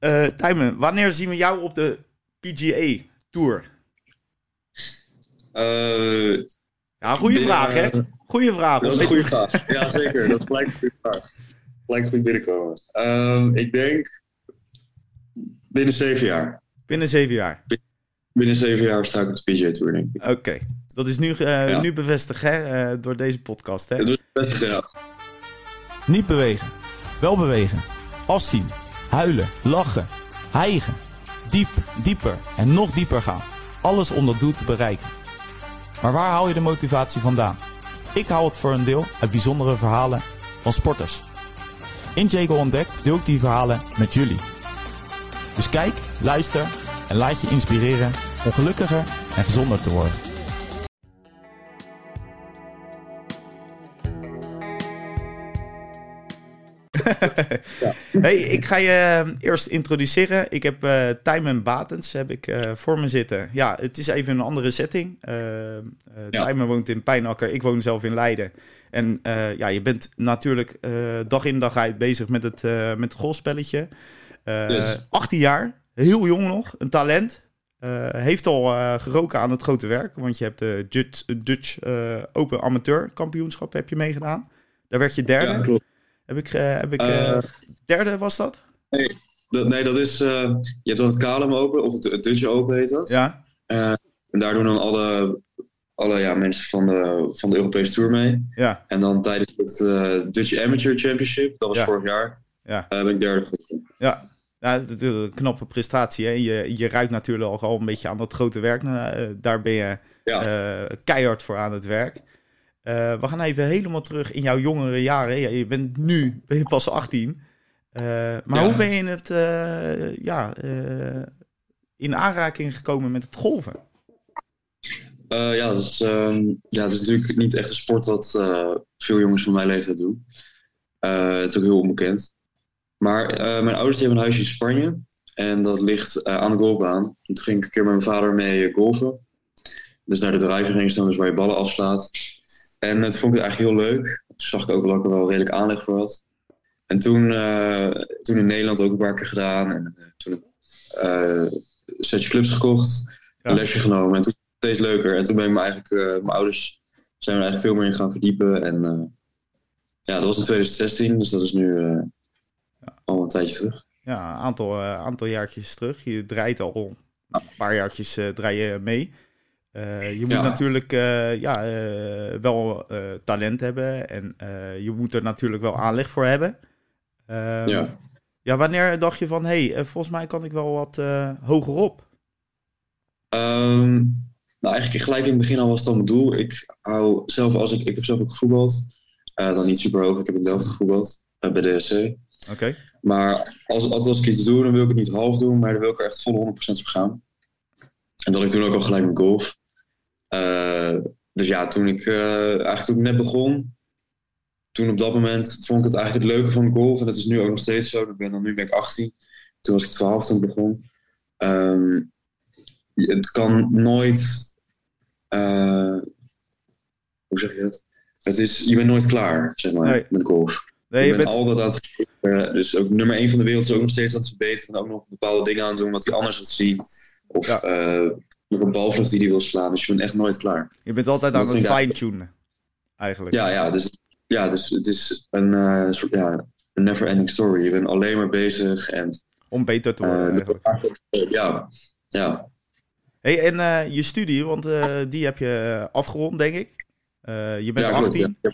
Uh, Tijmen, wanneer zien we jou op de PGA Tour? Uh, ja, goede vraag, hè? Goeie vraag. Dat is een goede vraag. Ja, zeker. Dat is gelijk een goede vraag. Goed binnenkomen. Uh, ik denk binnen zeven jaar. Binnen zeven jaar? Binnen zeven jaar sta ik op de PGA Tour, denk ik. Oké. Dat is nu, uh, ja. nu bevestigd, hè? Uh, door deze podcast, hè? Dat is bevestigd, ja. Niet bewegen. Wel bewegen. Afzien. Huilen. Lachen. Hijgen. Diep, dieper en nog dieper gaan. Alles om dat doel te bereiken. Maar waar haal je de motivatie vandaan? Ik haal het voor een deel uit bijzondere verhalen van sporters. In Jago Ontdekt deel ik die verhalen met jullie. Dus kijk, luister en laat je inspireren om gelukkiger en gezonder te worden. ja. Hey, ik ga je eh, eerst introduceren. Ik heb uh, Tijmen Batens heb ik, uh, voor me zitten. Ja, het is even een andere setting. Uh, ja. Tijmen woont in Pijnakker, ik woon zelf in Leiden. En ja, je bent natuurlijk dag in dag uit bezig met het, met het golfspelletje. Yes. 18 jaar, heel jong nog, een talent. heeft al geroken aan het grote werk, want je hebt de Dutch, Dutch Open Amateur Kampioenschap heb je meegedaan. Daar werd je derde. Ja, klopt. Heb ik, uh, heb ik uh, derde was dat? Nee, dat, nee, dat is. Uh, je hebt dan het KLM Open, of het, het Dutch Open heet dat. Ja. en daar doen dan alle, alle ja, mensen van de, van de Europese Tour mee. Ja. En dan tijdens het Dutch Amateur Championship, dat was ja. vorig jaar, ja. ben ik derde geworden. Ja. Ja, een knappe prestatie. Hè? Je, je ruikt natuurlijk al een beetje aan dat grote werk. daar ben je ja. keihard voor aan het werk. Uh, we gaan even helemaal terug in jouw jongere jaren. Ja, je bent nu ben je pas 18. Uh, maar ja. hoe ben je in, het, uh, ja, in aanraking gekomen met het golven? ja, dat is, um, ja, het is natuurlijk niet echt een sport wat veel jongens van mijn leeftijd doen. het is ook heel onbekend. Maar mijn ouders hebben een huisje in Spanje. En dat ligt aan de golfbaan. En toen ging ik een keer met mijn vader mee golven. Dus naar de drijving staan, dus waar je ballen afslaat. En het vond ik eigenlijk heel leuk. Toen zag ik ook dat ik er wel redelijk aanleg voor had. En toen, uh, toen in Nederland ook een paar keer gedaan. En uh, toen een setje clubs gekocht. Een lesje genomen. En toen steeds leuker. En toen ben ik me eigenlijk, mijn ouders zijn er eigenlijk veel meer in gaan verdiepen. En ja, dat was in 2016. Dus dat is nu al een tijdje terug. Ja, een aantal, aantal jaartjes terug. Je draait al een paar jaartjes draai je mee. Uh, je moet ja. natuurlijk uh, ja, uh, wel talent hebben en je moet er natuurlijk wel aanleg voor hebben. Ehm, ja. ja, wanneer dacht je van, hé, hey, volgens mij kan ik wel wat hogerop? Um, nou, eigenlijk gelijk in het begin al was dat mijn doel. Ik hou zelf, als ik, ik heb zelf ook gevoetbald, dan niet super hoog, ik heb in Delft gevoetbald, bij DSC. Oké. Okay. Maar als, als ik iets doe, dan wil ik het niet half doen, maar dan wil ik er echt volle 100% voor gaan. En dat ik toen ook al gelijk met golf. Uh, dus ja, toen ik uh, eigenlijk toen ik net begon, toen op dat moment vond ik het eigenlijk het leuke van golf. En dat is nu ook nog steeds zo. Ik ben dan, nu ben ik 18. Toen was ik 12 toen ik begon. Um, het kan nooit. Uh, hoe zeg je dat? Het is, je bent nooit klaar, zeg maar, nee. met golf. Nee, je, je bent bent... altijd aan het verbeteren. Dus ook nummer 1 van de wereld is ook nog steeds aan het verbeteren. En ook nog bepaalde dingen aan het doen wat hij anders wil zien. Of Ja. uh, een balvlucht die hij wil slaan. Dus je bent echt nooit klaar. Je bent altijd aan het fine-tunen, eigenlijk. Ja, ja, dus, ja, dus het is een uh, soort ja, een never-ending story. Je bent alleen maar bezig en Om beter te worden, uh, eigenlijk. ja, ja, Hey, en eh, je studie, want eh, die heb je afgerond, denk ik. Eh, je bent ja, klopt, 18. ja.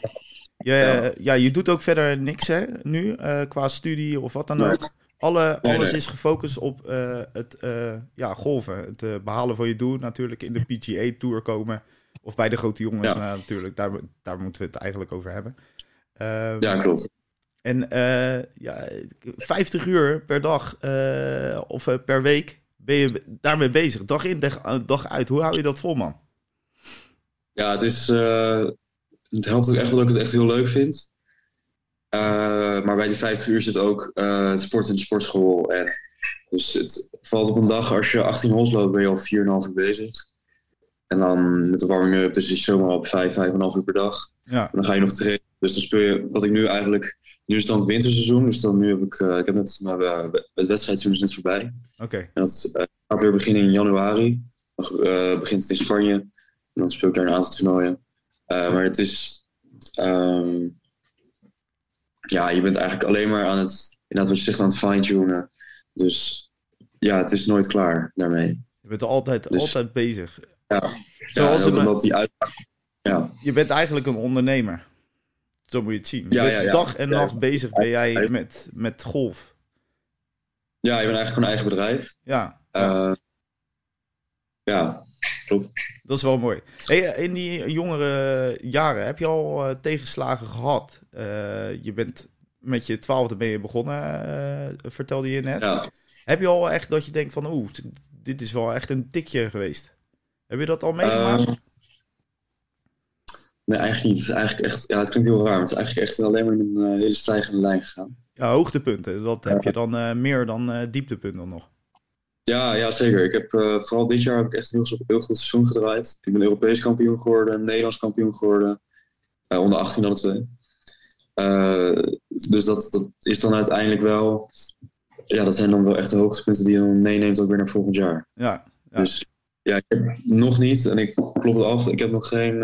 Je, Ja. ja, je doet ook verder niks hè, nu, eh, qua studie of wat dan ook. Alle, Nee, alles nee. is gefocust op eh, het eh, ja, golven. Het eh, behalen van je doel, natuurlijk in de PGA Tour komen. Of bij de grote jongens Ja. nou, natuurlijk. Daar, daar moeten we het eigenlijk over hebben. Ehm, ja, klopt. En ja, 50 uur per dag of per week ben je daarmee bezig. Dag in, dag, uit. Hoe hou je dat vol, man? Ja, het is. het helpt ook echt wel dat ik het echt heel leuk vind. Eh, maar bij die 50 uur zit ook eh, het sport in de sportschool. En dus het valt op een dag, als je 18 holes loopt, ben je al 4,5 uur bezig. En dan met de warming up, dus is zomaar op 5, 5,5 uur per dag. Ja, En dan ga je nog trainen. Dus dan speel je, wat ik nu eigenlijk nu is het dan het winterseizoen, dus dan nu heb ik, ik heb net, mijn het wedstrijdseizoen is net voorbij. Oké. En dat gaat weer beginnen in januari. Dan begint het in Spanje. En dan speel ik daar een aantal toernooien. maar het is, ehm, ja, je bent eigenlijk alleen maar aan het, inderdaad wat je zegt, aan het fine-tunen. Dus ja, het is nooit klaar daarmee. Je bent altijd, dus- altijd bezig. Ja, Zoals ja, omdat die uit... ja. Je bent eigenlijk een ondernemer. Zo moet je het zien. Je ja, bent dag en nacht bezig ben jij met, met golf. Ja, je bent eigenlijk een eigen bedrijf. Ja. Uh, ja, klopt. Dat is wel mooi. Hey, in die jongere jaren heb je al uh, tegenslagen gehad. Uh, je bent met je twaalfde ben je begonnen, uh, vertelde je net. Ja. Heb je al echt dat je denkt van, oeh, dit is wel echt een tikje geweest? Heb je dat al meegemaakt? Uh, nee, eigenlijk niet. Het is eigenlijk echt, ja, het klinkt heel raar, maar het is eigenlijk echt alleen maar in een hele stijgende lijn gegaan. Ja, hoogtepunten. Dat heb je dan meer dan dieptepunten nog. Ja, ja, zeker. Ik heb, vooral dit jaar heb ik echt een heel, heel goed seizoen gedraaid. Ik ben Europees kampioen geworden, Nederlands kampioen geworden. onder 18 alle twee. Uh, dus dat, dat is dan uiteindelijk wel. Ja, dat zijn dan wel echt de hoogtepunten die je dan meeneemt ook weer naar volgend jaar. Ja, ja. Dus ja, ik heb nog niet, en ik klop het af, ik heb nog geen,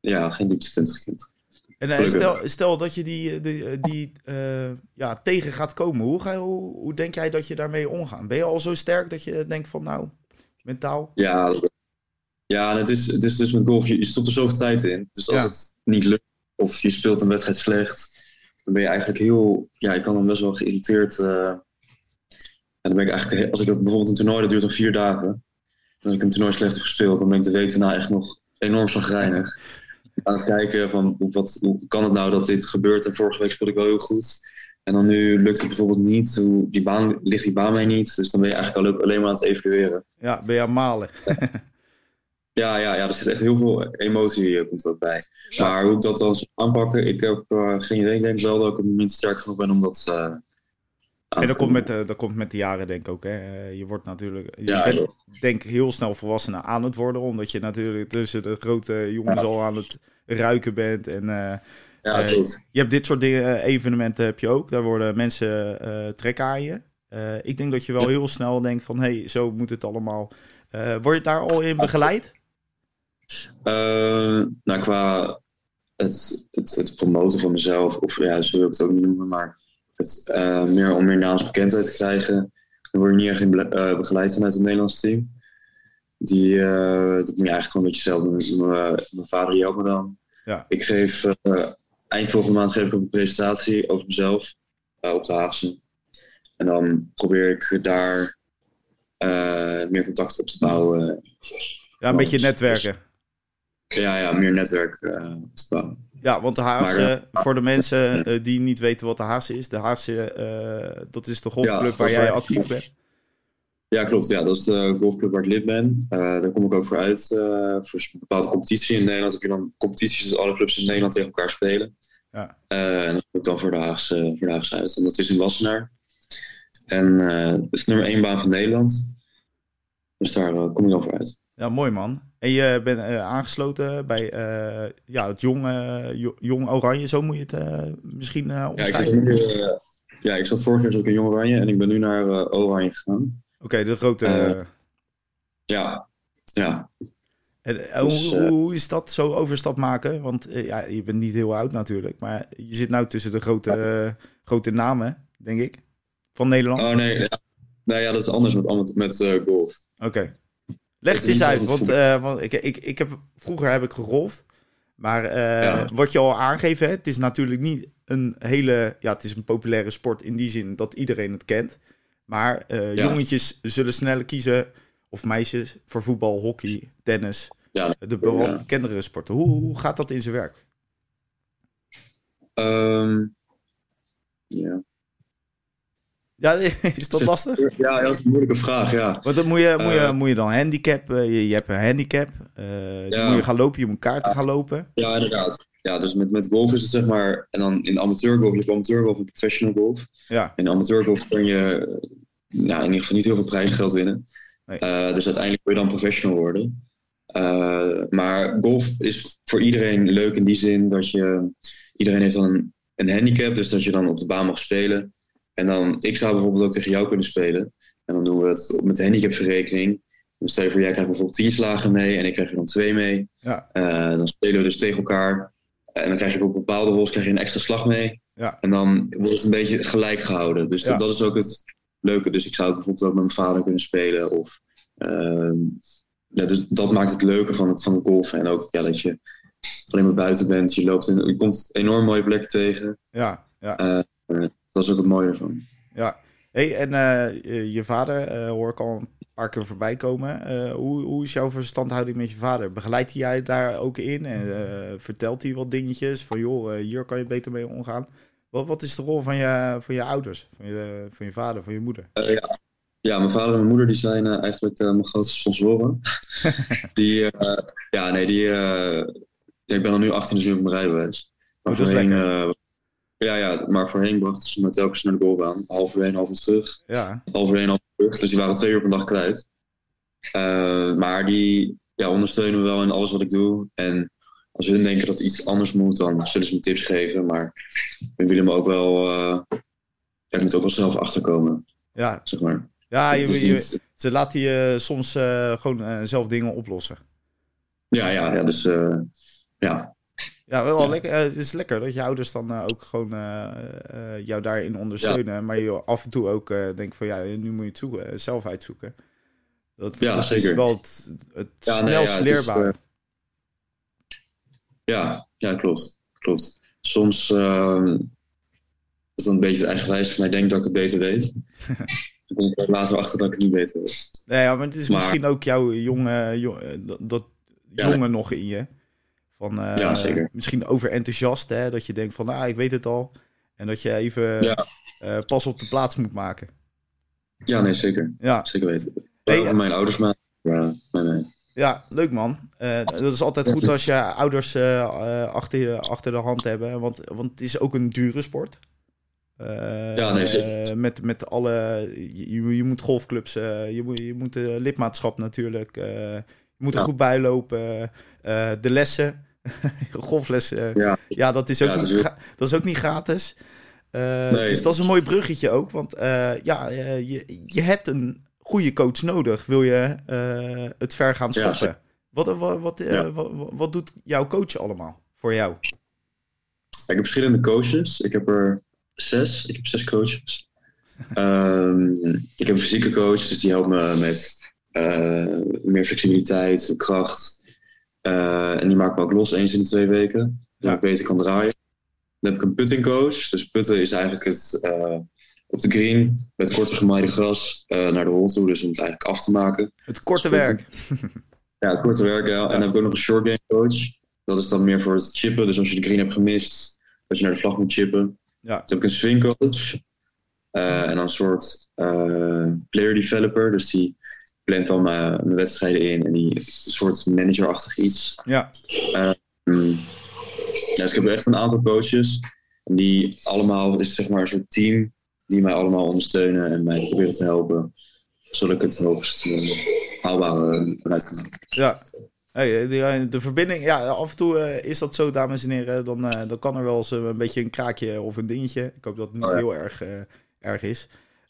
ja, geen dieptepunten gekend. En uh, stel, stel dat je die, die, die uh, ja, tegen gaat komen, hoe, ga je, hoe, hoe, denk jij dat je daarmee omgaat? Ben je al zo sterk dat je denkt van nou, mentaal? Ja, ja het, is, het is dus met golf, je, je stopt er zoveel tijd in. Dus als het niet lukt, of je speelt een wedstrijd slecht, dan ben je eigenlijk heel, ja, ik kan dan best wel geïrriteerd. Uh, en dan ben ik eigenlijk, als ik bijvoorbeeld een toernooi, dat duurt nog vier dagen. En als ik een toernooi slecht heb gespeeld, dan ben ik de week daarna echt nog enorm zagrijnig. Aan het kijken van, hoe, wat, hoe kan het nou dat dit gebeurt? En vorige week speelde ik wel heel goed. En dan nu lukt het bijvoorbeeld niet. Hoe, die baan, ligt die baan mij niet. Dus dan ben je eigenlijk alleen maar aan het evalueren. Ja, ben je aan het malen. Ja, ja, ja, er zit echt heel veel emotie eh, komt er bij. Maar hoe ik dat dan aanpakken, ik heb uh, geen idee. Ik denk wel dat ik op het moment sterk genoeg ben om dat uh, en dat komt, met, dat komt met de jaren denk ik ook. Hè? Je wordt natuurlijk, je ja, bent denk heel snel volwassen aan het worden. Omdat je natuurlijk tussen de grote jongens al aan het ruiken bent. En ja, je hebt dit soort dingen, evenementen heb je ook. Daar worden mensen trekken aan je. ik denk dat je wel heel snel denkt van, hé, hey, zo moet het allemaal. word je daar al in begeleid? Uh, nou, qua het, het, het, promoten van mezelf, of ja, zo wil ik het ook niet noemen, maar het, uh, meer om meer naamsbekendheid te krijgen, dan word je niet echt in uh, begeleid vanuit het Nederlands team. Die, dat moet je eigenlijk gewoon een beetje zelf doen. Mijn vader helpt me dan. Ja. Ik geef, eind volgende maand geef ik een presentatie over mezelf op de Haagse. En dan probeer ik daar meer contact op te bouwen. Ja, een beetje netwerken. Ja, ja, meer netwerk uh, Ja, want de Haagse, uh, voor de mensen uh, die niet weten wat de Haagse is, de Haagse, dat is de golfclub ja, waar jij actief bent. Ja, klopt. Ja, dat is de golfclub waar ik lid ben. daar kom ik ook voor uit. voor een bepaalde competitie in Nederland heb je dan competities dat alle clubs in Nederland tegen elkaar spelen. Ja. en dat kom ik dan voor de, Haagse, voor de Haagse uit. En dat is in Wassenaar. En dat is nummer één baan van Nederland. Dus daar kom ik dan voor uit. Ja, mooi man. En je bent uh, aangesloten bij uh, ja, het jong, uh, jong Oranje, zo moet je het misschien omschrijven. Ja ik, ja, ik zat vorig jaar ook in Jong Oranje en ik ben nu naar Oranje gegaan. Oké, okay, de grote... ja, ja. En, dus, hoe, hoe, is dat zo overstap maken? Want ja, je bent niet heel oud natuurlijk, maar je zit nou tussen de grote, grote namen, denk ik, van Nederland. Oh nee, ja. nee ja, dat is anders met, met golf. Oké. Leg het eens uit, want, uh, want ik, ik, ik heb, vroeger heb ik gegolfd. Maar uh, wat je al aangeeft, het is natuurlijk niet een hele... Ja, het is een populaire sport in die zin dat iedereen het kent. Maar uh, ja. jongetjes zullen sneller kiezen, of meisjes, voor voetbal, hockey, tennis. Ja, de bekendere sporten. Hoe, hoe gaat dat in zijn werk? Um, ja. Ja, is dat lastig? Ja, dat is een moeilijke vraag, ja. Want dan moet je, moet je, uh, moet je dan handicap, uh, je, je, hebt een handicap, uh, ja. dan moet je gaan lopen, je moet kaarten gaan lopen. Ja, inderdaad. Ja, dus met, met golf is het zeg maar, en dan in amateurgolf, je hebt amateurgolf en professional golf. Ja. In amateurgolf kun je nou, in ieder geval niet heel veel prijsgeld winnen. Nee. dus uiteindelijk kun je dan professional worden. maar golf is voor iedereen leuk in die zin dat je, iedereen heeft dan een een handicap, dus dat je dan op de baan mag spelen. En dan, ik zou bijvoorbeeld ook tegen jou kunnen spelen. En dan doen we het met de handicapverrekening. Dan stel je voor, jij krijgt bijvoorbeeld 10 slagen mee en ik krijg er dan twee mee. Ja. Uh, dan spelen we dus tegen elkaar. En dan krijg je op bepaalde hols krijg je een extra slag mee. Ja. En dan wordt het een beetje gelijk gehouden. Dus Ja. dat, dat is ook het leuke. Dus ik zou bijvoorbeeld ook met mijn vader kunnen spelen. Of, ehm, ja, dus dat maakt het leuke van het, van het golfen. En ook ja, dat je alleen maar buiten bent. Je, loopt in, je komt enorm mooie plekken tegen. Ja, ja. Eh, dat is ook het mooie ervan. Ja, hey, en eh, je vader eh, hoor ik al een paar keer voorbij komen. Eh, hoe, hoe is jouw verstandhouding met je vader? Begeleidt hij jij daar ook in? En vertelt hij wat dingetjes van joh, hier kan je beter mee omgaan? Wat, wat is de rol van je, van je ouders? Van je, van je vader, van je moeder? Ja. ja, mijn vader en mijn moeder die zijn eigenlijk mijn grootste sponsoren. die, ja, nee, die. ik ben al nu 18, dus nu heb ik mijn rijbewijs. Maar Oh, dat is lekker. Ja, ja, maar voorheen brachten ze me telkens naar de uur heen, half uur terug. Ja, heen, half uur terug. Dus die waren twee uur op een dag kwijt. Eh, maar die ja, ondersteunen me wel in alles wat ik doe. En als hun denken dat iets anders moet, dan zullen ze me tips geven. Maar we willen me ook wel. eh, ja, ik moet ook wel zelf achterkomen, ja. zeg maar. ja je, ze laten je soms eh, gewoon zelf dingen oplossen. Ja, ja, ja, dus ja. Ja, wel Ja. lekker. eh, het is lekker dat je ouders dan eh, ook gewoon eh, jou daarin ondersteunen. Maar je af en toe ook denkt van ja, nu moet je het zoeken, zelf uitzoeken. Dat, Ja, dat is wel het, het Ja, nee, snelst ja, het is, leerbare. ja, ja, klopt. klopt. Soms eh, is dan een beetje het eigenwijs van mij denk dat ik het beter weet. Dan kom ik er later achter dat ik het niet beter weet. Nee, ja, maar het is maar- misschien ook jouw jonge, jo- eh, dat, dat Ja, jongen nog in je. Van, eh, Ja, zeker. Misschien overenthousiast, hè? Dat je denkt van, ah, ik weet het al. En dat je even Ja. eh, pas op de plaats moet maken. Ja, nee, zeker. Ja, Zeker weten. Eh, mijn ouders maar. Ja, nee, nee. Ja, leuk man. Dat is altijd goed als je ouders achter, je, achter de hand hebben. Want, want het is ook een dure sport. Ja, nee, zeker. met, met alle. Je, je moet golfclubs. je, moet, je moet de lidmaatschap natuurlijk. je moet er Ja. goed bij lopen. de lessen. Golflessen. ja. Ja, dat is ook, Ja, dat niet, is dat ook niet gratis. Eh, Nee. Dus dat is een mooi bruggetje ook. Want eh, ja, eh, je, je hebt een goede coach nodig. Wil je eh, het ver gaan schoppen. wat, wat, wat, eh, Ja. wat, wat doet jouw coach allemaal voor jou? ik heb verschillende coaches. Ik heb er zes. Ik heb zes coaches. Ehm, ik heb een fysieke coach, dus die helpt me met eh, meer flexibiliteit, kracht. Eh, en die maakt me ook los eens in de twee weken. Dat Ja. ik beter kan draaien. Dan heb ik een putting coach. Dus putten is eigenlijk het eh, op de green met korte gemaaide gras eh, naar de hole toe. Dus om het eigenlijk af te maken. Het korte Goed. werk. Ja, het korte werk, ja. En dan heb ik ook nog een short game coach. Dat is dan meer voor het chippen. Dus als je de green hebt gemist, dat je naar de vlag moet chippen. Ja. Dan heb ik een swing coach. En dan een soort player developer. Dus die plant dan mijn, mijn wedstrijden in. En die soort managerachtig iets. Ja, Hmm. Ja, dus ik heb echt een aantal coaches. En die allemaal is zeg maar een soort team. Die mij allemaal ondersteunen en mij proberen te helpen. Zodat ik het hoogst eh, haalbare eruit kan halen. ja. Hey, eh, de, de verbinding, ja, af en toe eh, is dat zo, dames en heren. Dan, eh, dan kan er wel eens eh, een beetje een kraakje of een dingetje. Ik hoop dat het niet Oh, ja. heel erg, eh, erg is.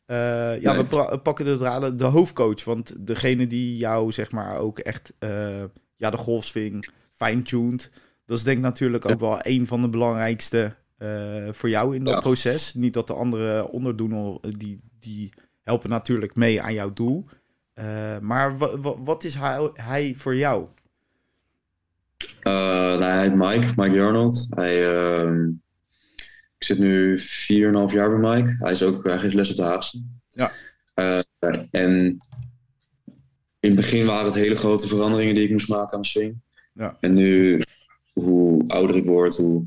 Eh, ja, Nee. we pakken de draden. De hoofdcoach, want degene die jou zeg maar ook echt eh, ja, de golfswing fine-tuned. Dat is denk ik natuurlijk ook wel een van de belangrijkste eh, voor jou in dat Ja. proces. Niet dat de andere onderdoener, die, die helpen natuurlijk mee aan jouw doel. Maar wa- wa- wat is hij, hij voor jou? Nou, hij Mike, Mike Arnold. Hij, ehm, ik zit nu 4,5 jaar bij Mike. Hij, is ook, hij geeft les op de Haagse. Ja. Eh, en in het begin waren het hele grote veranderingen die ik moest maken aan de swing. Ja. En nu, hoe ouder ik word, hoe,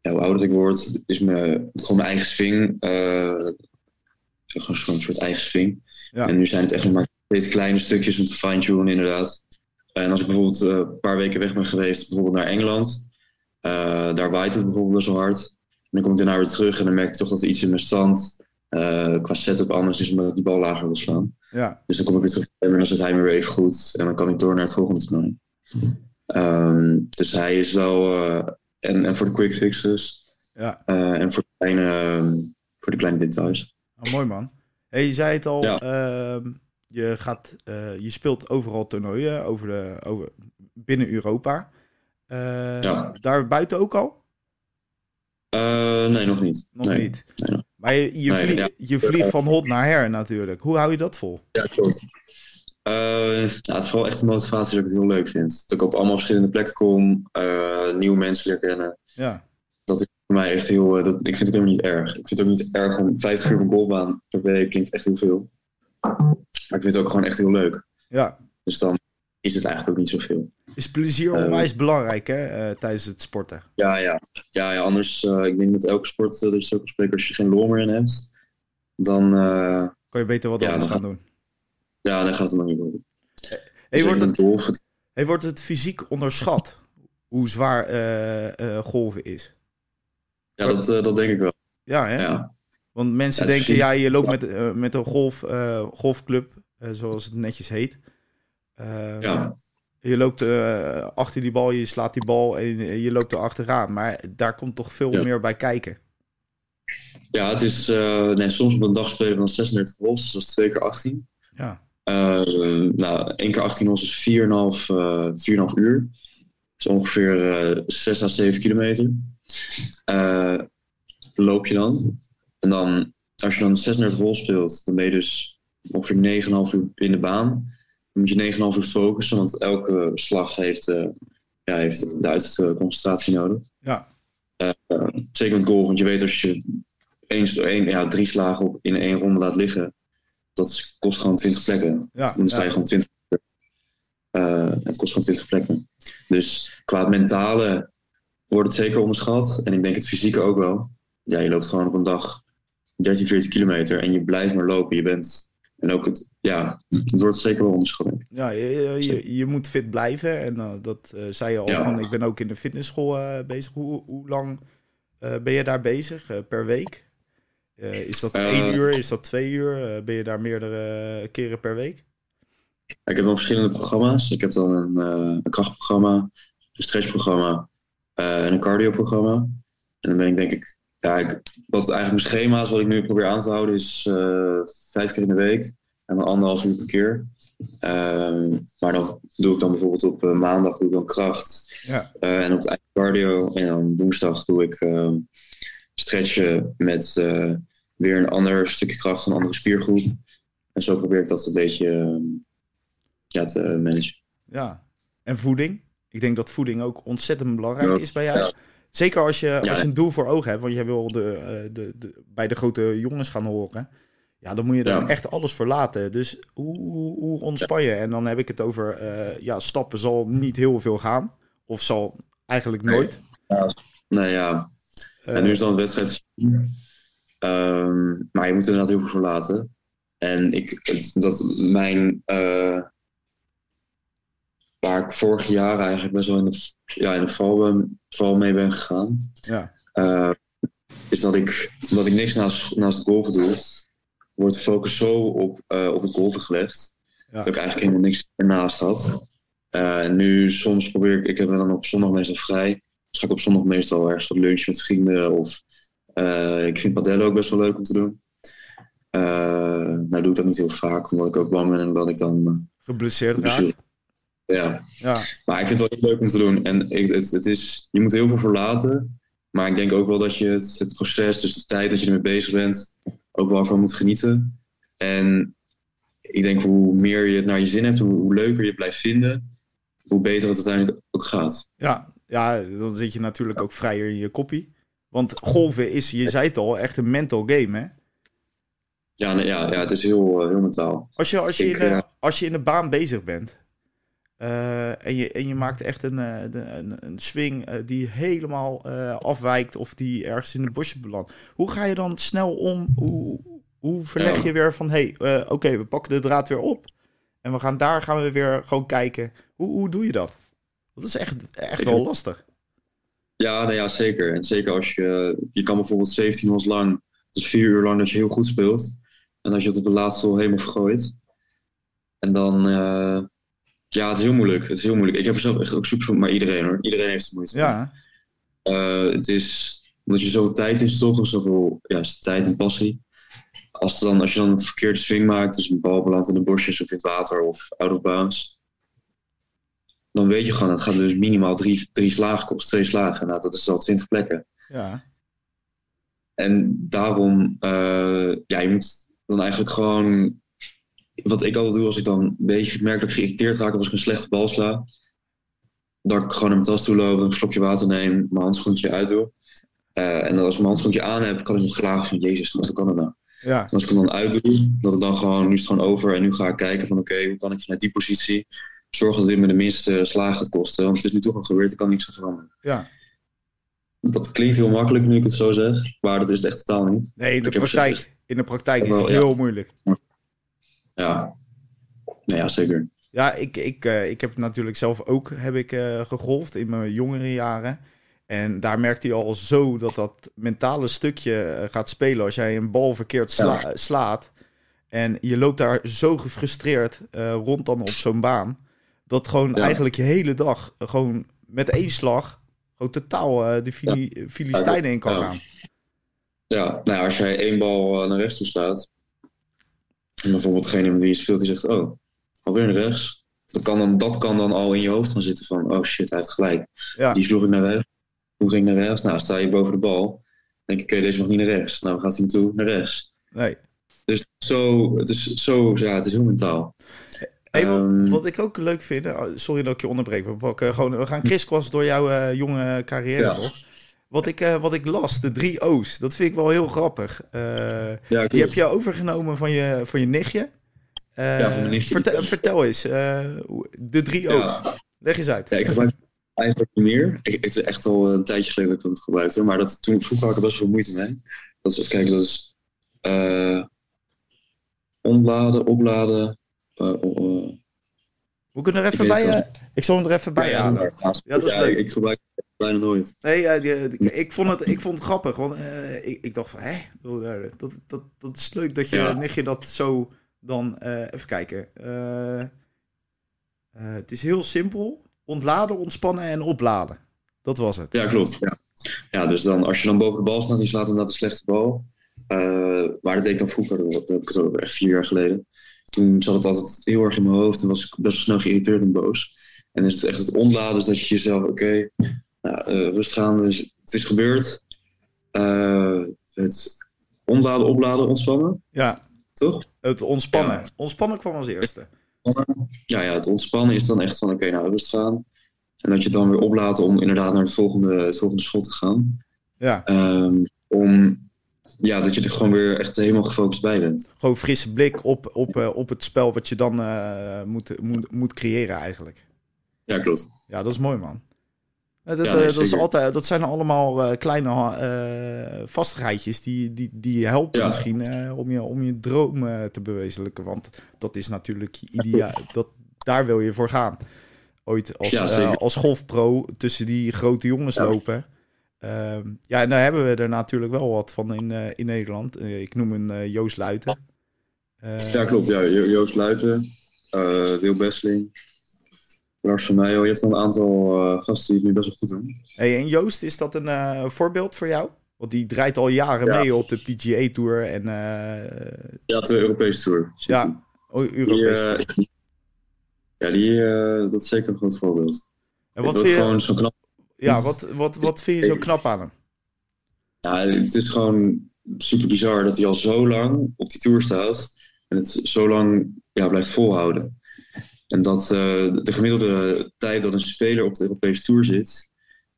ja, hoe ouder ik word, is me, gewoon mijn eigen swing. eh, gewoon gewoon een soort eigen swing. Ja. En nu zijn het echt nog maar steeds kleine stukjes om te fine-tunen, inderdaad. En als ik bijvoorbeeld eh, een paar weken weg ben geweest, bijvoorbeeld naar Engeland, eh, daar waait het bijvoorbeeld best wel hard. En dan kom ik daarna weer terug en dan merk ik toch dat er iets in mijn stand eh, qua setup anders is omdat ik die bal lager wil slaan. Ja, Dus dan kom ik weer terug en dan zit hij me weer even goed en dan kan ik door naar het volgende toernooi. Ehm, dus hij is wel, eh, en, en voor de quick fixes, Ja. en voor de, kleine, ehm, voor de kleine details. Oh, mooi man. Hey, je zei het al, ehm, je, gaat, je speelt overal toernooien over de, over, binnen Europa. ja. Daar buiten ook al? Nee, nog niet. Nog niet. Maar je, je, je vliegt van hot naar her natuurlijk. Hoe hou je dat vol? Ja, klopt. Uh, het is vooral echt een motivatie dat ik het heel leuk vind. Dat ik op allemaal verschillende plekken kom, uh, nieuwe mensen leer kennen. Ja. Dat is voor mij echt heel. Dat, ik vind het helemaal niet erg. Ik vind het ook niet erg om 50 uur op een golfbaan per week klinkt echt heel veel. Maar ik vind het ook gewoon echt heel leuk. Ja. Dus dan is het eigenlijk ook niet zoveel. Is plezier onwijs belangrijk hè, tijdens het sporten? Ja, ja. ja, ja anders, ik denk met elke sport dat je ook spreken, als je geen lol meer in hebt, dan. kan je beter wat ja, anders gaan doen. Ja, dan gaat het nog niet worden. Hey, wordt, het, hey, wordt het fysiek onderschat hoe zwaar uh, golven is? Ja, dat, uh, dat denk ik wel. Ja, hè? Ja. Want mensen denken, ja, je loopt met, met een golf, golfclub, zoals het netjes heet. Ja. Je loopt achter die bal, je slaat die bal en je loopt er achteraan. Maar daar komt toch veel meer bij kijken. Ja, het is nee, soms op een dag spelen van 36 holes, dat is 2 keer 18. Ja. Uh, nou, 1 keer 18 ons is 4,5 uh, 4,5 uur. Dat is ongeveer uh, 6 à 7 kilometer. Uh, loop je dan. En dan, als je dan 36 hol speelt, dan ben je dus ongeveer 9,5 uur in de baan. Moet je 9,5 uur focussen, want elke slag heeft, uh, ja, heeft de uiterste concentratie nodig. Ja. Uh, zeker met golf, want je weet als je één, één, ja, drie slagen op, in één ronde laat liggen, dat kost gewoon 20 plekken. Ja, dan sta je gewoon 20 uh, Het kost gewoon 20 plekken. Dus qua het mentale wordt het zeker onderschat. En ik denk het fysieke ook wel. Ja, je loopt gewoon op een dag 13, 14 kilometer en je blijft maar lopen. Je bent. En ook het, ja, het wordt zeker wel onderschat. Ja, je, je, je, moet fit blijven. En uh, dat uh, zei je al van, ik ben ook in de fitnessschool uh, bezig. Hoe, hoe lang ben je daar bezig per week? Is dat één uur? Is dat twee uur? Ben je daar meerdere keren per week? Ik heb wel verschillende programma's. Ik heb dan een, een krachtprogramma, een stressprogramma en een cardioprogramma. En dan ben ik denk ik, ja, ik, wat eigenlijk mijn schema is, wat ik nu probeer aan te houden, is vijf keer in de week en dan anderhalf uur per keer. Ehm, maar dan doe ik dan bijvoorbeeld op maandag doe ik dan kracht. Ja. en op het eind cardio. En dan woensdag doe ik ehm, stretchen met weer een ander stukje kracht, een andere spiergroep. En zo probeer ik dat een beetje uh, ja, te managen. Ja, en voeding? Ik denk dat voeding ook ontzettend belangrijk is bij jou. Ja. Zeker als je, als je een doel voor ogen hebt, want jij wil de, uh, de, de, bij de grote jongens gaan horen. Ja, dan moet je er echt alles voor laten. Dus hoe, hoe ontspan je? En dan heb ik het over, uh, ja, stappen zal niet heel veel gaan. Of zal eigenlijk nooit. Nee, nee ja, en nu is dan het wedstrijd. Um, maar je moet er inderdaad heel veel voor laten. En ik, dat mijn. Uh, waar ik vorig jaar eigenlijk best wel in de, ja, in de val, val mee ben gegaan. Ja. Uh, is dat ik, omdat ik niks naast, naast het golven doe, wordt de focus zo op, uh, op het golven gelegd. Ja. Dat ik eigenlijk helemaal niks ernaast had. en nu soms probeer ik, ik heb dan op zondag meestal vrij ga ik op zondag meestal ergens wat lunch met vrienden. Of ik vind padellen ook best wel leuk om te doen. Nou doe ik dat niet heel vaak, omdat ik ook bang ben en dat ik dan... Geblesseerd raak. Ja. ja. Maar ik vind het wel heel leuk om te doen. En ik, het, het is, je moet heel veel verlaten. Maar ik denk ook wel dat je het, het proces, dus de tijd dat je ermee bezig bent, ook wel van moet genieten. En ik denk hoe meer je het naar je zin hebt, hoe, hoe leuker je het blijft vinden, hoe beter het uiteindelijk ook gaat. Ja, ja, dan zit je natuurlijk ook vrijer in je koppie. Want golven is, je zei het al, echt een mental game, hè? Ja, nee, ja, ja het is heel, uh, heel mentaal. Als je, als, je Ik, in de, uh, als je in de baan bezig bent uh, en, je, en je maakt echt een, een, een swing die helemaal afwijkt of die ergens in de bosje belandt. Hoe ga je dan snel om? Hoe, hoe verleg ja. je weer van, hé, hey, oké, okay, we pakken de draad weer op. En we gaan daar gaan we weer gewoon kijken. Hoe, hoe doe je dat? Dat is echt, echt wel lastig. Ja, nou ja, zeker. En zeker als je... Je kan bijvoorbeeld 17 holes lang... Dus vier uur lang dat je heel goed speelt. En als je het op de laatste helemaal vergooit. En dan... Uh, ja, het is heel moeilijk. Het is heel moeilijk. Ik heb er zelf echt ook super maar iedereen hoor. Iedereen heeft het moeite. Ja. Uh, het is... omdat je zo tijd in stopt, of zoveel ja, tijd en passie. Als, dan, als je dan het verkeerde swing maakt, dus een bal belandt in de bosjes of in het water of out of bounds, dan weet je gewoon, het gaat dus minimaal drie, drie slagen kosten, twee slagen. Nou, dat is al twintig plekken. Ja. En daarom, uh, ja, je moet dan eigenlijk gewoon, wat ik altijd doe als ik dan een beetje merk dat ik geïrriteerd raak of als ik een slechte bal sla, dat ik gewoon naar mijn tas toe loop, een slokje water neem, mijn handschoentje uitdoe. Uh, en dan als ik mijn handschoentje aan heb, kan ik nog graag van, jezus, wat kan dat nou? Ja. En als ik hem dan uitdoe, dat het dan gewoon, nu is het gewoon over en nu ga ik kijken van, oké, hoe kan ik vanuit die positie zorgen dat dit me de minste slagen gaat kosten? Want het is nu toch al gebeurd, ik kan niks aan veranderen. Ja. Dat klinkt heel makkelijk nu ik het zo zeg, maar dat is het echt totaal niet. Nee, in de praktijk, in de praktijk is het heel moeilijk. Ja, nee, ja zeker. Ja, ik, ik, uh, ik heb natuurlijk zelf ook heb ik, uh, gegolfd in mijn jongere jaren. En daar merkt hij al zo dat dat mentale stukje eh, gaat spelen als jij een bal verkeerd sla ja. slaat. En je loopt daar zo gefrustreerd uh, rond dan op zo'n baan. Dat gewoon ja. eigenlijk je hele dag gewoon met één slag gewoon totaal uh, de Fili ja. Filistijnen in kan gaan. Ja, nou ja, als jij één bal naar rechts toe slaat. En bijvoorbeeld degene die je speelt die zegt, oh, alweer naar rechts. Dat kan, dan, dat kan dan al in je hoofd gaan zitten van, oh shit, hij heeft gelijk. Ja. Die sloeg ik naar rechts. Hoe ging ik naar rechts? Nou, sta je boven de bal. denk ik, oké, okay, deze mag niet naar rechts. Nou, gaat hij naartoe? Naar rechts. Nee. Dus zo, het is zo, ja, het is heel mentaal. Hey, wat, wat, ik ook leuk vind, sorry dat ik je onderbreek, we, pakken gewoon, we gaan kriskwas door jouw uh, jonge carrière, ja. toch? Wat ik, uh, wat ik las, de drie O's, dat vind ik wel heel grappig. Uh, ja, die heb je overgenomen van je, van je nichtje. ja, van mijn nichtje. Vertel, vertel eens, de drie O's. Leg eens uit. Ja, ik gebruik eigenlijk niet meer. Ik, het is echt al een tijdje geleden dat ik het gebruikte. Maar dat, toen, vroeger had ik er best wel moeite mee. Dat is, even kijken, dat is ontladen, opladen. We kunnen er even bij. Uh, ik zal hem er even bij ja, halen. Ja, Ja, dat is leuk. Ik gebruik het bijna nooit. Nee, die, die, ik, vond het, ik vond het grappig. Want ik, ik dacht van, hé, dat, dat, dat is leuk dat je Ja. nichtje dat zo dan... even kijken. het is heel simpel. Ontladen, ontspannen en opladen. Dat was het. Ja, klopt. Ja. ja, dus dan, als je dan boven de bal staat, die slaat inderdaad een slechte bal. Maar dat deed ik dan vroeger, dat heb ik het ook echt vier jaar geleden. Toen zat het altijd heel erg in mijn hoofd en was ik best wel snel geïrriteerd en boos. En is het echt het ontladen, dat je jezelf, oké, okay, nou, uh, rust gaan, dus het is gebeurd. Uh, het ontladen, opladen, ontspannen. Ja. Toch? Het ontspannen. Ja. Ontspannen kwam als eerste. Ja, ja, het ontspannen is dan echt van, oké, okay, nou, rust gaan. En dat je het dan weer oplaat om inderdaad naar het volgende, het volgende schot te gaan. Ja. Um, om ja, dat je er gewoon weer echt helemaal gefocust bij bent. Gewoon frisse blik op, op, uh, op het spel wat je dan uh, moet, moet, moet creëren eigenlijk. Ja, klopt. Ja, dat is mooi man. Dat, Ja, ja, nee, dat, is altijd, dat zijn allemaal kleine uh, vastigheidjes die, die, die helpen Ja. misschien uh, om, je, om je droom uh, te bewezenlijken. Want dat is natuurlijk ideaal. Dat, daar wil je voor gaan. Ooit als, Ja, als golfpro tussen die grote jongens lopen. Ehm, ja, en daar hebben we er natuurlijk wel wat van in, eh, in Nederland. Eh, ik noem een eh, Joost Luiten. Eh, Ja, klopt. Ja, Jo- Joost Luiten, Wil Besseling, Lars van Nijl. Je hebt een aantal gasten die het nu best wel goed doen. Hey, en Joost, is dat een voorbeeld voor jou? Want die draait al jaren Ja. mee op de PGA Tour en Ja, de Europese Tour. ja, oh, eh, ja, die, dat is zeker een groot voorbeeld. en wat Dat vind, je, gewoon zo knap. Ja, wat, wat, wat vind je zo knap aan hem? Ja, het is gewoon super bizar dat hij al zo lang op die tour staat en het zo lang ja, blijft volhouden. En dat eh, de gemiddelde tijd dat een speler op de Europese tour zit,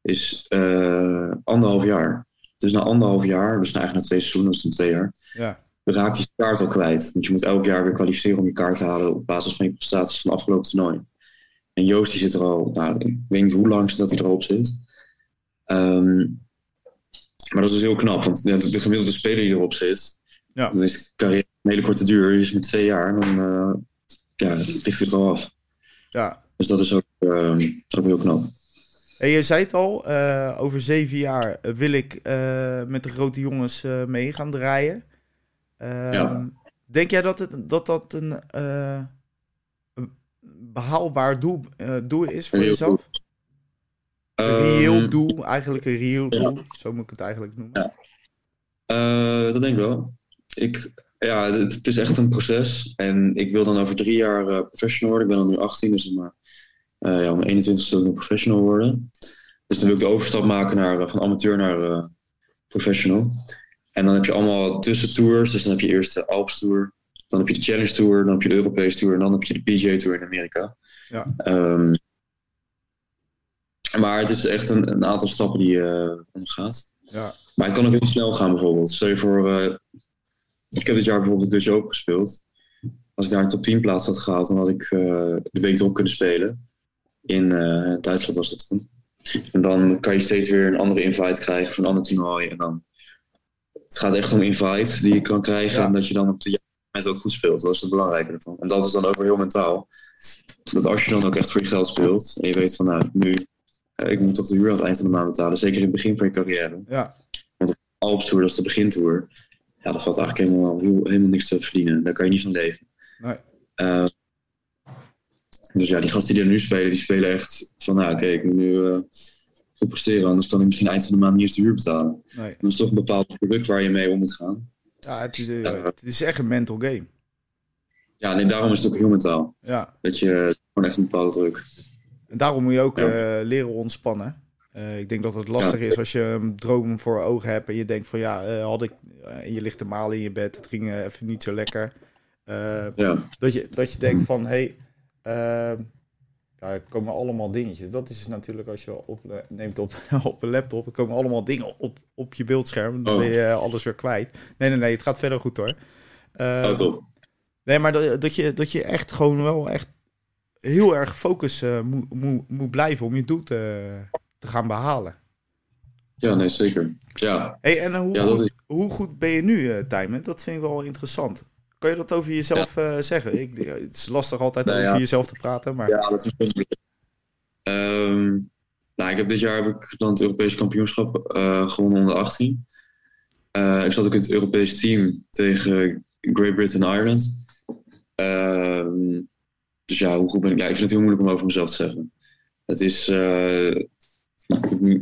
is eh, anderhalf jaar. Dus na anderhalf jaar, dus na eigenlijk na twee seizoenen, dat is dan twee jaar, Ja, raakt die kaart al kwijt. Want je moet elk jaar weer kwalificeren om je kaart te halen op basis van je prestaties van het afgelopen toernooi. En Joost die zit er al, nou, ik weet niet hoe lang dat hij erop zit. Ehm, maar dat is dus heel knap, want de, de gemiddelde speler die erop zit, Ja. dan is carrière een hele korte duur. Die is met twee jaar, dan uh, ja, ligt hij er al af. ja. Dus dat is ook, ehm, ook heel knap. En je zei het al, eh, over zeven jaar eh, wil ik eh, met de grote jongens eh, mee gaan draaien. Ehm, Ja. Denk jij dat het, dat, dat een, eh, een behaalbaar doel, eh, doel is voor jezelf? Een reëel doel, eigenlijk een reëel doel, zo moet ik het eigenlijk noemen. Ja. Uh, dat denk ik wel. Ik, ja, het, is echt een proces. En ik wil dan over drie jaar uh, professional worden. Ik ben dan nu 18, dus maar, uh, ja, om 21 wil ik professional worden. Dus dan wil ik de overstap maken naar, van amateur naar professional. En dan heb je allemaal tussentours. Dus dan heb je eerst de Alps Tour. Dan heb je de Challenge Tour. Dan heb je de Europese Tour. En dan heb je de PGA Tour in Amerika. Ja. Um, maar het is echt een, een aantal stappen die je uh, omgaat. Ja. Maar het kan ook heel snel gaan bijvoorbeeld. Stel je voor, uh, ik heb dit jaar bijvoorbeeld de Dutch Open gespeeld. Als ik daar een top 10 plaats had gehaald, dan had ik uh, de week erop kunnen spelen. In Duitsland was dat toen. En dan kan je steeds weer een andere invite krijgen van een ander toernooi. En dan, het gaat echt om invite die je kan krijgen. En dat je dan op de ook goed speelt. Dat is het belangrijke ervan. En dat is dan ook weer heel mentaal. Dat als je dan ook echt voor je geld speelt. En je weet van nou, nu uh, ik moet toch de huur aan het eind van de maand betalen. Zeker in het begin van je carrière. Ja. Want op Alps Tour, dat is de begintour. Ja, dat valt eigenlijk helemaal, helemaal niks te verdienen. Daar kan je niet van leven. Nee. Uh, dus ja, die gasten die er nu spelen, die spelen echt van, nou oké, ik moet nu uh, goed presteren, anders kan ik misschien eind van de maand niet eens de huur betalen. Nee. Dat is toch een bepaald product waar je mee om moet gaan. Ja, het is, het is echt een mental game. Ja, en daarom is het ook heel mentaal. Ja. Dat je gewoon echt een bepaalde druk. En daarom moet je ook ja. uh, leren ontspannen. Uh, ik denk dat het lastig ja. is als je een droom voor ogen hebt en je denkt van ja, uh, had ik en je ligt te malen in je bed, het ging even niet zo lekker. ja. dat, je, dat je denkt van hé, hey, ja, er komen allemaal dingetjes. Dat is natuurlijk als je op, neemt op, op een laptop, er komen allemaal dingen op, op je beeldscherm. Dan Oh. ben je alles weer kwijt. Nee, nee, nee, het gaat verder goed hoor. Oh, top. Nee, maar dat, dat, je, dat je echt gewoon wel echt heel erg gefocust uh, moet, moet, moet blijven om je doel te, te gaan behalen. Ja, nee, zeker. Ja. Hey, en hoe, Ja, goed, is- hoe goed ben je nu, uh, Tijmen? Dat vind ik wel interessant. Kan je dat over jezelf eh, zeggen? Ik, het is lastig altijd Nou over ja. jezelf te praten, maar Ja, dat is. Ehm, nou, ik heb dit jaar heb ik dan het Europese kampioenschap eh, gewonnen onder 18. Eh, ik zat ook in het Europese team tegen Great Britain en Ireland. Ehm, dus ja, hoe goed ben ik? Ja, ik vind het heel moeilijk om over mezelf te zeggen. Het is,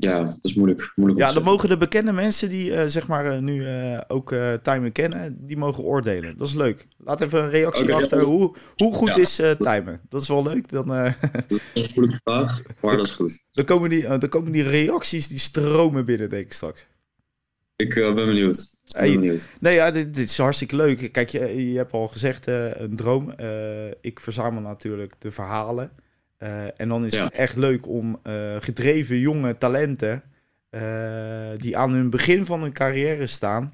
ja, dat is moeilijk. moeilijk ja, dan mogen de bekende mensen die eh, zeg maar eh, nu eh, ook Tijmen kennen, die mogen oordelen. Dat is leuk. Laat even een reactie ja. achter. Hoe, hoe goed Ja. is Tijmen? Dat is wel leuk. Dan, Dat is een moeilijke vraag, maar dat is goed. dan, komen die, dan komen die reacties die stromen binnen, denk ik straks. Ik ben benieuwd. Hey. benieuwd. Nee, ja, dit, dit is hartstikke leuk. Kijk, je, je hebt al gezegd, een droom. Ik verzamel natuurlijk de verhalen. Eh, en dan is Ja. het echt leuk om eh, gedreven jonge talenten... eh, die aan hun begin van hun carrière staan...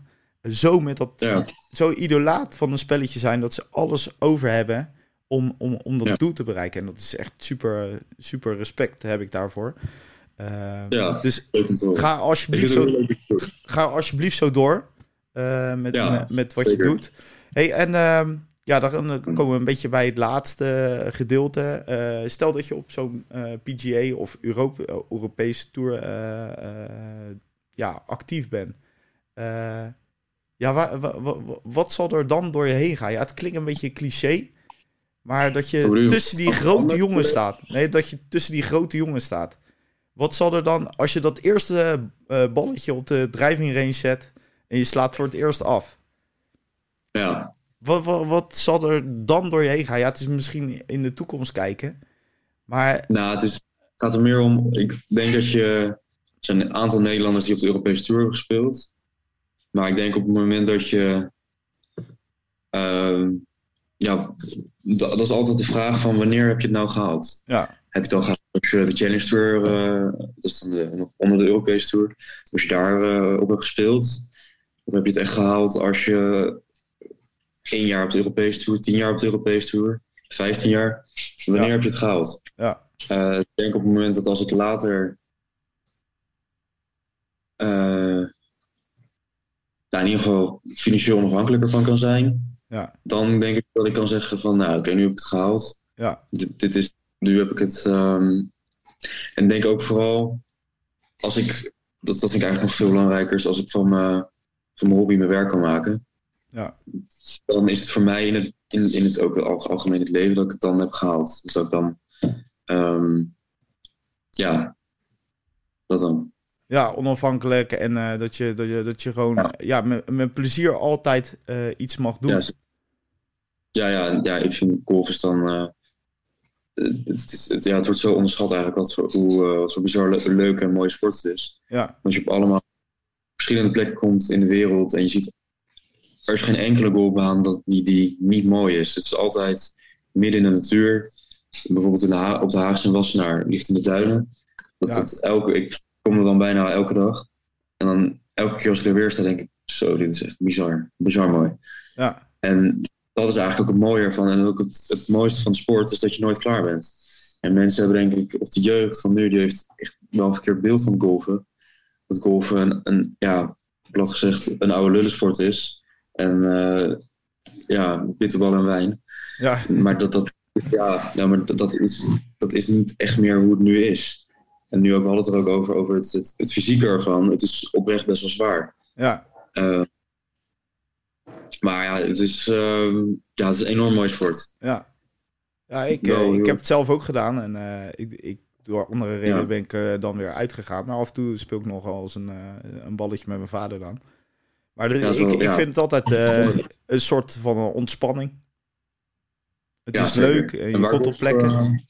zo met dat Ja. zo idolaat van een spelletje zijn... dat ze alles over hebben om, om, om dat Ja. doel te bereiken. En dat is echt super, super respect heb ik daarvoor. Eh, Ja. Dus ga alsjeblieft zo ga alsjeblieft zo door met, met, met wat zeker. je doet. Hey, en ehm, ja, dan komen we een beetje bij het laatste gedeelte. Eh, stel dat je op zo'n eh, PGA of Europe, eh, Europese Tour eh, eh, ja, actief bent. Eh, ja, wa- wa- wa- wa- wat zal er dan door je heen gaan? Ja, het klinkt een beetje cliché. Maar dat je tussen die grote jongens staat. Nee, dat je tussen die grote jongens staat. Wat zal er dan, als je dat eerste eh, balletje op de driving range zet en je slaat voor het eerst af. Ja, Wat, wat, wat zal er dan door je heen gaan? Ja, het is misschien in de toekomst kijken. Maar Nou, het, is, het gaat er meer om. Ik denk dat je. Er zijn een aantal Nederlanders die op de Europese Tour hebben gespeeld. Maar ik denk op het moment dat je. ehm, ja, dat, is altijd de vraag van wanneer heb je het nou gehaald? ja, Heb je het al gehaald als je de Challenge Tour, eh, dat is dan de, onder de Europese Tour, als je daar eh, op hebt gespeeld? Of heb je het echt gehaald als je één jaar op de Europese Tour, tien jaar op de Europese Tour, vijftien jaar? Wanneer Ja. heb je het gehaald? ja, Eh, ik denk op het moment dat als ik later. eh, nou, in ieder geval financieel onafhankelijker van kan zijn. Ja. Dan denk ik dat ik kan zeggen van nou oké, nu heb ik het gehaald. ja, Dit, dit is, nu heb ik het. ehm, en denk ook vooral als ik. Dat, dat vind ik eigenlijk nog veel belangrijker. Is als ik van, mijn van mijn hobby mijn werk kan maken. Ja, Dan is het voor mij in het, in, in het ook al- algemeen het leven dat ik het dan heb gehaald. Dus dat ik dan. ehm, ja, dat dan. Ja, onafhankelijk en uh, dat, je, dat, je, dat je gewoon ja. ja met, met, plezier altijd uh, iets mag doen. Ja, ja, ja, ja, ik vind golf is dan. Uh, het, is, het, ja, het wordt zo onderschat eigenlijk wat voor, hoe wat voor bizar le leuk en mooie sport het is. Ja. Want je op allemaal verschillende plekken komt in de wereld en je ziet. Er is geen enkele golfbaan dat die, die niet mooi is. Het is altijd midden in de natuur. Bijvoorbeeld in de op de Haagse Wassenaar ligt in de duinen. Dat ja. elke, ik kom er dan bijna elke dag. En dan elke keer als ik er weer sta, denk ik, zo, dit is echt bizar. Bizar mooi. Ja. En dat is eigenlijk ook het mooier van, en ook het, het mooiste van de sport, is dat je nooit klaar bent. En mensen hebben denk ik, of de jeugd van nu, die heeft echt wel een verkeerd beeld van golfen. Dat golfen een, een ja, plat gezegd, een oude lullensport is. En uh, ja, bitterbal en wijn. Ja. Maar dat, dat, ja, ja, maar dat, dat, is, dat is niet echt meer hoe het nu is. En nu ook, we hadden het er ook over, over het, het, het fysieke ervan. Het is oprecht best wel zwaar. Ja. Uh, maar ja, het is, uh, ja, het is een enorm mooi sport. Ja, ja ik, uh, ik heb het zelf ook gedaan. En ik, ik, door andere redenen ja. ben ik dan weer uitgegaan. Maar af en toe speel ik nog eens een, een balletje met mijn vader dan. Maar er, ja, zo, ik, ik vind het altijd een soort van ontspanning. Het is zeker. leuk en je komt op plekken.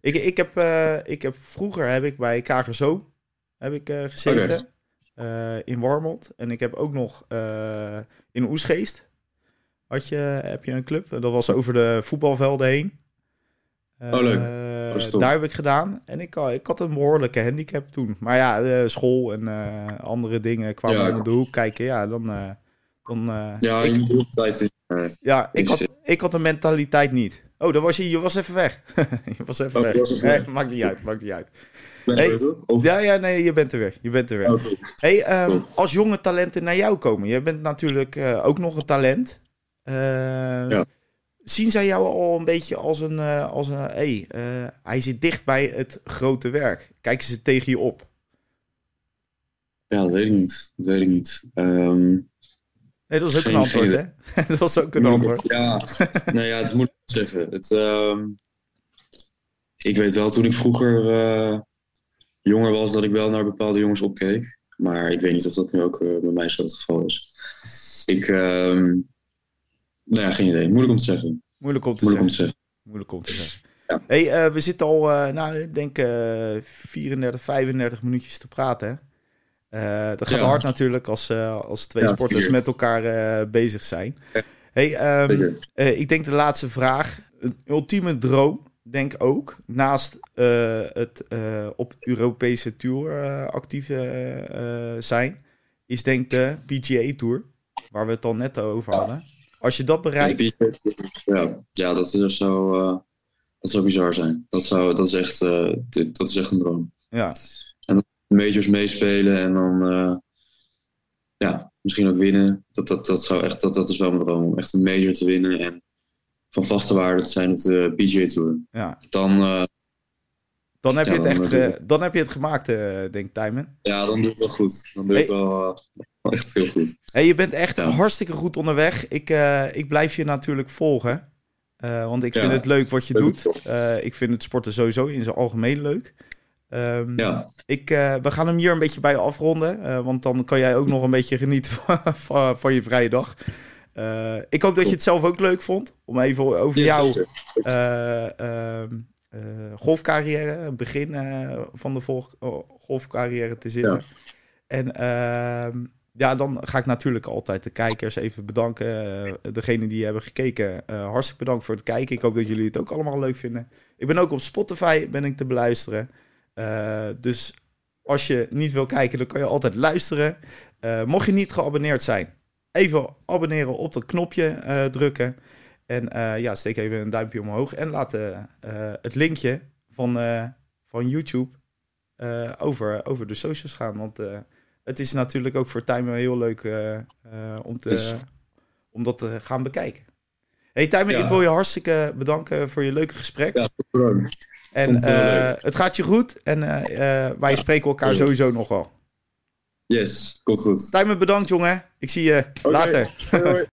Ik, ik, heb, uh, ik heb vroeger heb ik bij Kagerzo heb ik, gezeten. Okay. In Warmond. En ik heb ook nog in Oesgeest. Had je, heb je een club. Dat was over de voetbalvelden heen. oh, leuk. Daar heb ik gedaan. En ik, ik had een behoorlijke handicap toen. Maar ja, school en andere dingen kwamen ja, om de hoek kijken. Ja, dan... dan ja, ik, je moet ja, ik had, ik had de mentaliteit niet. Oh, dan was je, je was even weg. je was even oh, weg. Was nee, maakt niet uit, maakt niet uit. Hey, er. Ja, ja, nee, je bent er weer. Je bent er weer. Cool. hey, um, als jonge talenten naar jou komen, je bent natuurlijk uh, ook nog een talent. Uh, ja. Zien zij jou al een beetje als een, uh, als een hey, hij zit dicht bij het grote werk. Kijken ze tegen je op? Ja, dat weet ik niet. Dat weet ik niet. Um... Nee, dat is ook geen, een antwoord, hè? dat was ook een antwoord. Ja, nee, ja, het moet ik zeggen. Het, uh, ik weet wel, toen ik vroeger uh, jonger was, dat ik wel naar bepaalde jongens opkeek. Maar ik weet niet of dat nu ook uh, bij mij zo het geval is. Ik, uh, nou ja, geen idee. Moeilijk om te zeggen. Moeilijk om te, Moeilijk zeggen. Om te zeggen. Moeilijk om te zeggen. Ja. hey, we zitten al, nou, ik denk 34, 35 minuutjes te praten, hè? Dat gaat ja. hard natuurlijk als, als twee ja, sporters met elkaar bezig zijn. Hey, um, ik denk de laatste vraag. Een ultieme droom, denk ook, naast het op Europese Tour actief zijn, is denk de PGA Tour, waar we het al net over hadden. Als je dat bereikt... Ja, ja dat, is zo, dat zou bizar zijn. Dat, zou, dat, is echt, dat is echt een droom. Ja, majors meespelen en dan uh, ja, misschien ook winnen. Dat, dat, dat, zou echt, dat, dat is wel mijn droom. Om echt een major te winnen en van vaste waarde te zijn op de PGA Tour. Ja. Dan, dan heb ja, je het dan, echt dan heb je het gemaakt, denk Timon. Ja, dan doe het wel goed. Dan doe Hey. het wel echt heel goed. Hey, je bent echt Ja. hartstikke goed onderweg. Ik, eh, ik blijf je natuurlijk volgen. Eh, want ik Ja. vind het leuk wat je doet. Eh, ik vind het sporten sowieso in zijn algemeen leuk. Ehm, Ja, ik, we gaan hem hier een beetje bij afronden. want dan kan jij ook nog een beetje genieten van, van, van je vrije dag. Ik hoop dat je het zelf ook leuk vond. Om even over Ja, jou eh, ehm, eh, golfcarrière, het begin van de golfcarrière te zitten. Ja. En ehm, ja, dan ga ik natuurlijk altijd de kijkers even bedanken. Uh, degene die hebben gekeken, uh, hartstikke bedankt voor het kijken. Ik hoop dat jullie het ook allemaal leuk vinden. Ik ben ook op Spotify, ben ik te beluisteren. Uh, dus als je niet wil kijken, dan kan je altijd luisteren. Mocht je niet geabonneerd zijn, even abonneren op dat knopje drukken. En ja, steek even een duimpje omhoog. En laat het linkje van, van YouTube over, over de socials gaan. Want het is natuurlijk ook voor Timer heel leuk om, te, Dus- om dat te gaan bekijken. Hey Ja. ik wil je hartstikke bedanken voor je leuke gesprek. ja bedankt. En het eh, leuk. het gaat je goed en eh, eh, wij spreken elkaar Ja. sowieso nog wel. Yes, komt goed. Timer, bedankt jongen. Ik zie je later. Hoi, hoi.